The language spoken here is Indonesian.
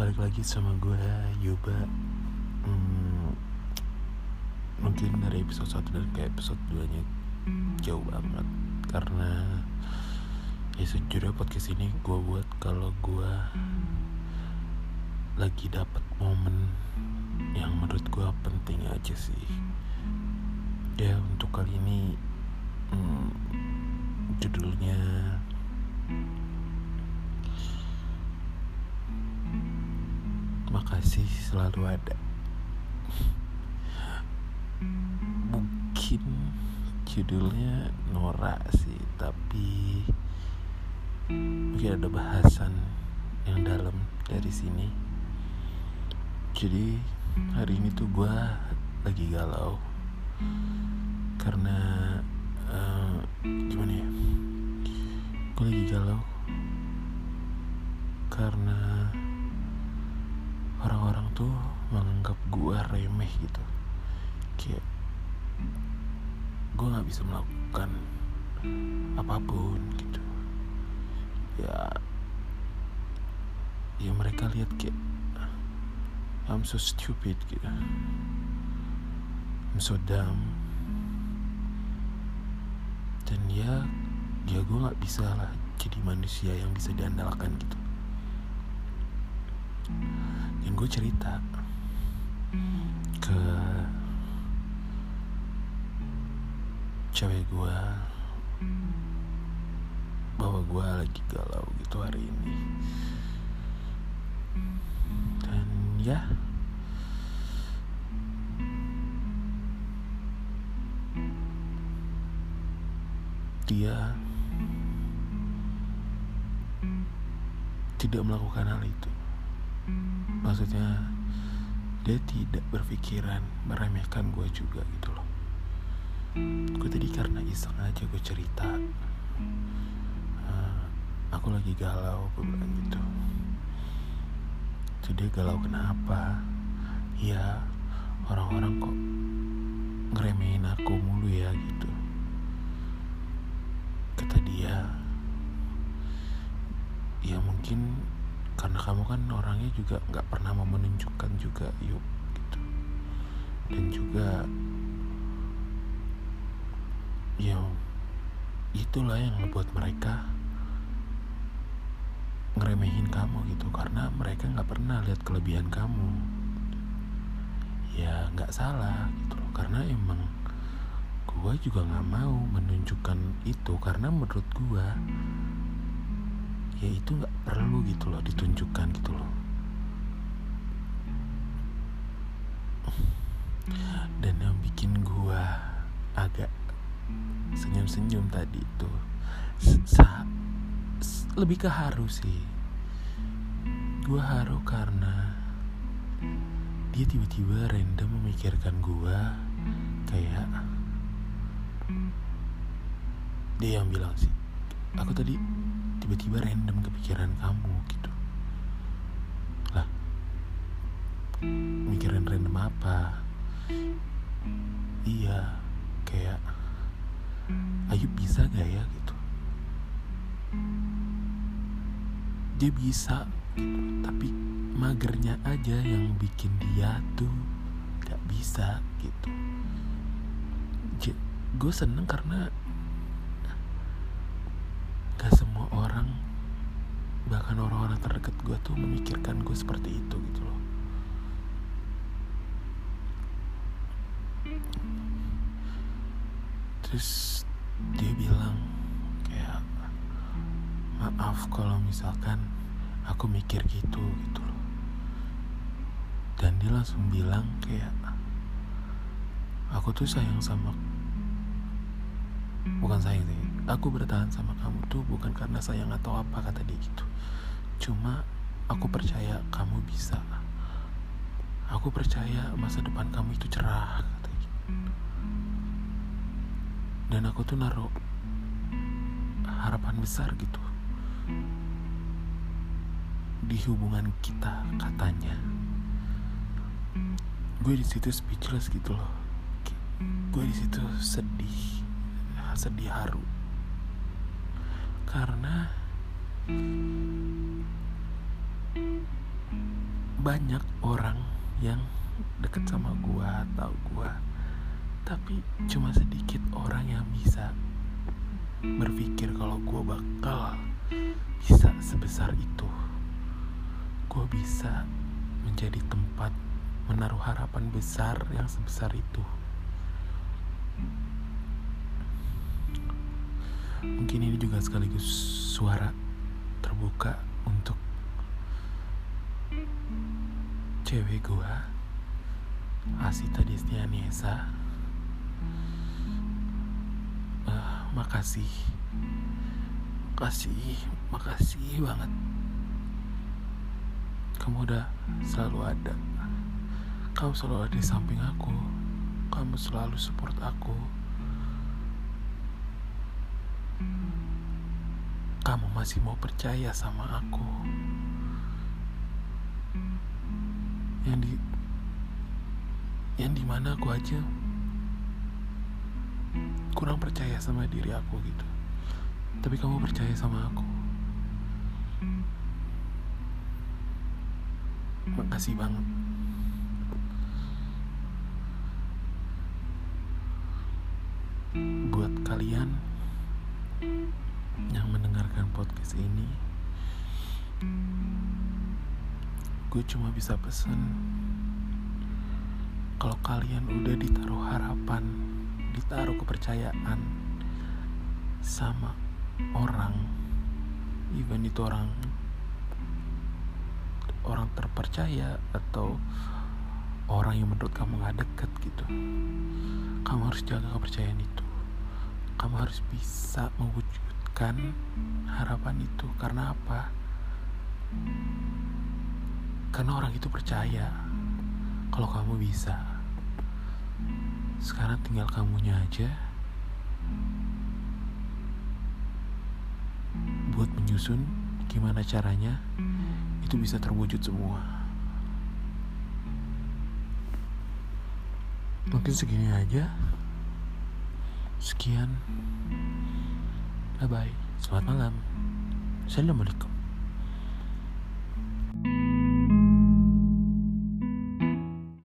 balik lagi sama gue Yuba. Hmm, Mungkin dari episode 1 dan ke episode 2 nya jauh banget. Karena ya sejujurnya podcast ini gue buat kalau gue lagi dapet momen yang menurut gue penting aja sih. Ya untuk kali ini hmm, judulnya Makasih selalu ada. Mungkin judulnya norak sih Tapi Mungkin ada bahasan yang dalam dari sini. Jadi hari ini tuh gue lagi galau. Karena uh, Gimana ya? Gue lagi galau. Karena tuh menganggap gue remeh gitu. Kayak gue nggak bisa melakukan apa pun gitu. Ya ya mereka lihat kayak I'm so stupid gitu. I'm so dumb. Dan ya ya gue nggak bisa lah jadi manusia yang bisa diandalkan gitu dan gue cerita ke cewek gue bahwa gue lagi galau gitu hari ini. Dan ya dia tidak melakukan hal itu maksudnya dia tidak berpikiran meremehkan gue juga gitu loh. Gue tadi karena iseng aja gue cerita. Uh, aku lagi galau gue bilang gitu. Jadi galau kenapa? Ya orang-orang kok ngeremehin aku mulu ya gitu. Kata dia ya mungkin karena kamu kan orangnya juga nggak pernah mau menunjukkan juga yuk gitu. Dan juga ya itulah yang membuat mereka ngeremehin kamu gitu. Karena mereka nggak pernah lihat kelebihan kamu. Ya nggak salah gitu loh. Karena emang gue juga nggak mau menunjukkan itu. Karena menurut gue ya itu nggak perlu gitu loh ditunjukkan gitu loh. Dan yang bikin gua agak senyum-senyum tadi itu lebih ke haru sih. Gua haru karena dia tiba-tiba random memikirkan gua kayak dia yang bilang sih aku tadi tiba-tiba random kepikiran kamu gitu. Lah mikirin random apa? Iya kayak ayo bisa gak ya? gitu. Dia bisa gitu. Tapi magernya aja yang bikin dia tuh gak bisa gitu. Gue seneng karena gak semua orang bahkan orang-orang terdekat gue tuh memikirkan gue seperti itu gitu loh. Terus dia bilang kayak maaf kalau misalkan aku mikir gitu gitu loh. Dan dia langsung bilang kayak aku tuh sayang sama bukan sayang sih aku bertahan sama kamu tuh bukan karena sayang atau apa kata dia gitu. Cuma aku percaya kamu bisa. Aku percaya masa depan kamu itu cerah kata gitu. dan aku tuh naruh harapan besar gitu di hubungan kita katanya. Gue di situ speechless gitu loh. Gue di situ sedih sedih haru karena banyak orang yang deket sama gua tahu gua. Tapi cuma sedikit orang yang bisa berpikir kalau gua bakal bisa sebesar itu. Gua bisa menjadi tempat menaruh harapan besar yang sebesar itu mungkin ini juga sekaligus suara terbuka untuk cewek gua Asita Destianesa. Uh, makasih. Makasih makasih banget. Kamu udah selalu ada. Kamu selalu ada di samping aku. Kamu selalu support aku kamu masih mau percaya sama aku? Yang di yang di mana aku aja? Kurang percaya sama diri aku gitu. Tapi kamu percaya sama aku. Makasih banget. Buat kalian yang mendengarkan podcast ini gue cuma bisa pesen kalau kalian udah ditaruh harapan ditaruh kepercayaan sama orang even itu orang orang terpercaya atau orang yang menurut kamu gak deket gitu kamu harus jaga kepercayaan itu kamu harus bisa mewujud memberikan harapan itu karena apa? Karena orang itu percaya kalau kamu bisa. Sekarang tinggal kamunya aja buat menyusun gimana caranya itu bisa terwujud semua. Mungkin segini aja. Sekian. Bye bye. Selamat malam. Assalamualaikum.